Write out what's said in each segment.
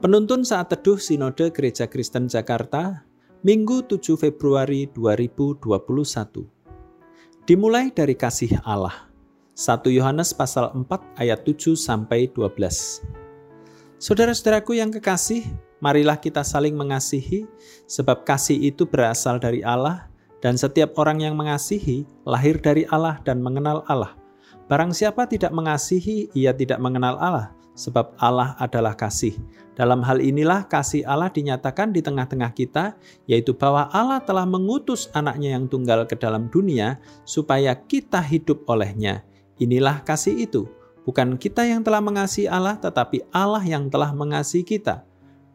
Penuntun saat teduh Sinode Gereja Kristen Jakarta, Minggu 7 Februari 2021. Dimulai dari kasih Allah. 1 Yohanes pasal 4 ayat 7 sampai 12. Saudara-saudaraku yang kekasih, marilah kita saling mengasihi sebab kasih itu berasal dari Allah dan setiap orang yang mengasihi lahir dari Allah dan mengenal Allah. Barang siapa tidak mengasihi, ia tidak mengenal Allah, sebab Allah adalah kasih. Dalam hal inilah kasih Allah dinyatakan di tengah-tengah kita, yaitu bahwa Allah telah mengutus anaknya yang tunggal ke dalam dunia supaya kita hidup olehnya. Inilah kasih itu. Bukan kita yang telah mengasihi Allah, tetapi Allah yang telah mengasihi kita.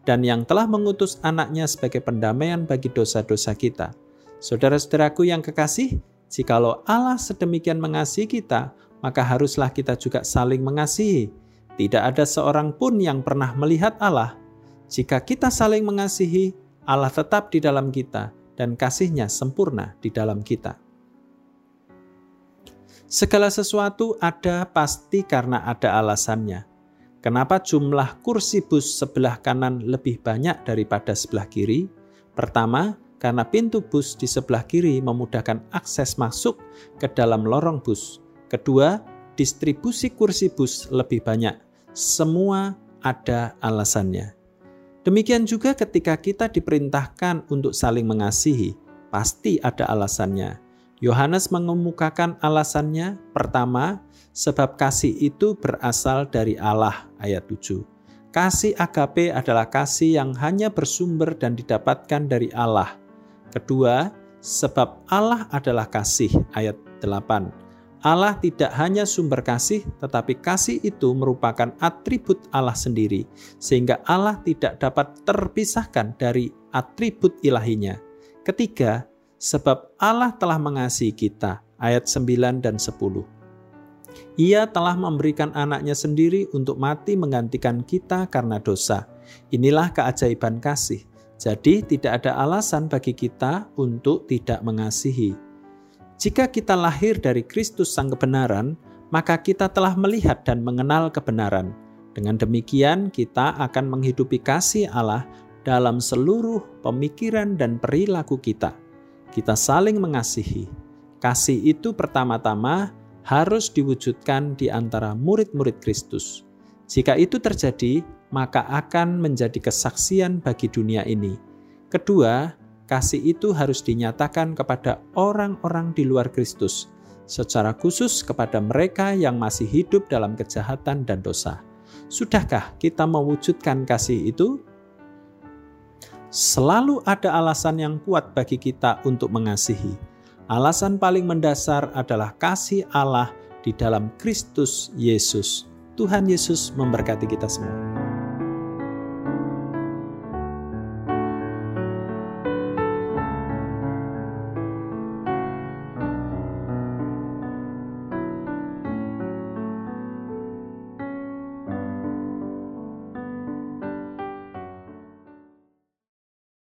Dan yang telah mengutus anaknya sebagai pendamaian bagi dosa-dosa kita. Saudara-saudaraku yang kekasih, jikalau Allah sedemikian mengasihi kita, maka haruslah kita juga saling mengasihi tidak ada seorang pun yang pernah melihat Allah. Jika kita saling mengasihi, Allah tetap di dalam kita dan kasihnya sempurna di dalam kita. Segala sesuatu ada pasti karena ada alasannya. Kenapa jumlah kursi bus sebelah kanan lebih banyak daripada sebelah kiri? Pertama, karena pintu bus di sebelah kiri memudahkan akses masuk ke dalam lorong bus. Kedua, distribusi kursi bus lebih banyak semua ada alasannya. Demikian juga ketika kita diperintahkan untuk saling mengasihi, pasti ada alasannya. Yohanes mengemukakan alasannya pertama, sebab kasih itu berasal dari Allah ayat 7. Kasih agape adalah kasih yang hanya bersumber dan didapatkan dari Allah. Kedua, sebab Allah adalah kasih ayat 8. Allah tidak hanya sumber kasih, tetapi kasih itu merupakan atribut Allah sendiri, sehingga Allah tidak dapat terpisahkan dari atribut ilahinya. Ketiga, sebab Allah telah mengasihi kita, ayat 9 dan 10. Ia telah memberikan anaknya sendiri untuk mati menggantikan kita karena dosa. Inilah keajaiban kasih. Jadi tidak ada alasan bagi kita untuk tidak mengasihi. Jika kita lahir dari Kristus Sang Kebenaran, maka kita telah melihat dan mengenal kebenaran. Dengan demikian, kita akan menghidupi kasih Allah dalam seluruh pemikiran dan perilaku kita. Kita saling mengasihi. Kasih itu pertama-tama harus diwujudkan di antara murid-murid Kristus. Jika itu terjadi, maka akan menjadi kesaksian bagi dunia ini. Kedua, kasih itu harus dinyatakan kepada orang-orang di luar Kristus, secara khusus kepada mereka yang masih hidup dalam kejahatan dan dosa. Sudahkah kita mewujudkan kasih itu? Selalu ada alasan yang kuat bagi kita untuk mengasihi. Alasan paling mendasar adalah kasih Allah di dalam Kristus Yesus. Tuhan Yesus memberkati kita semua.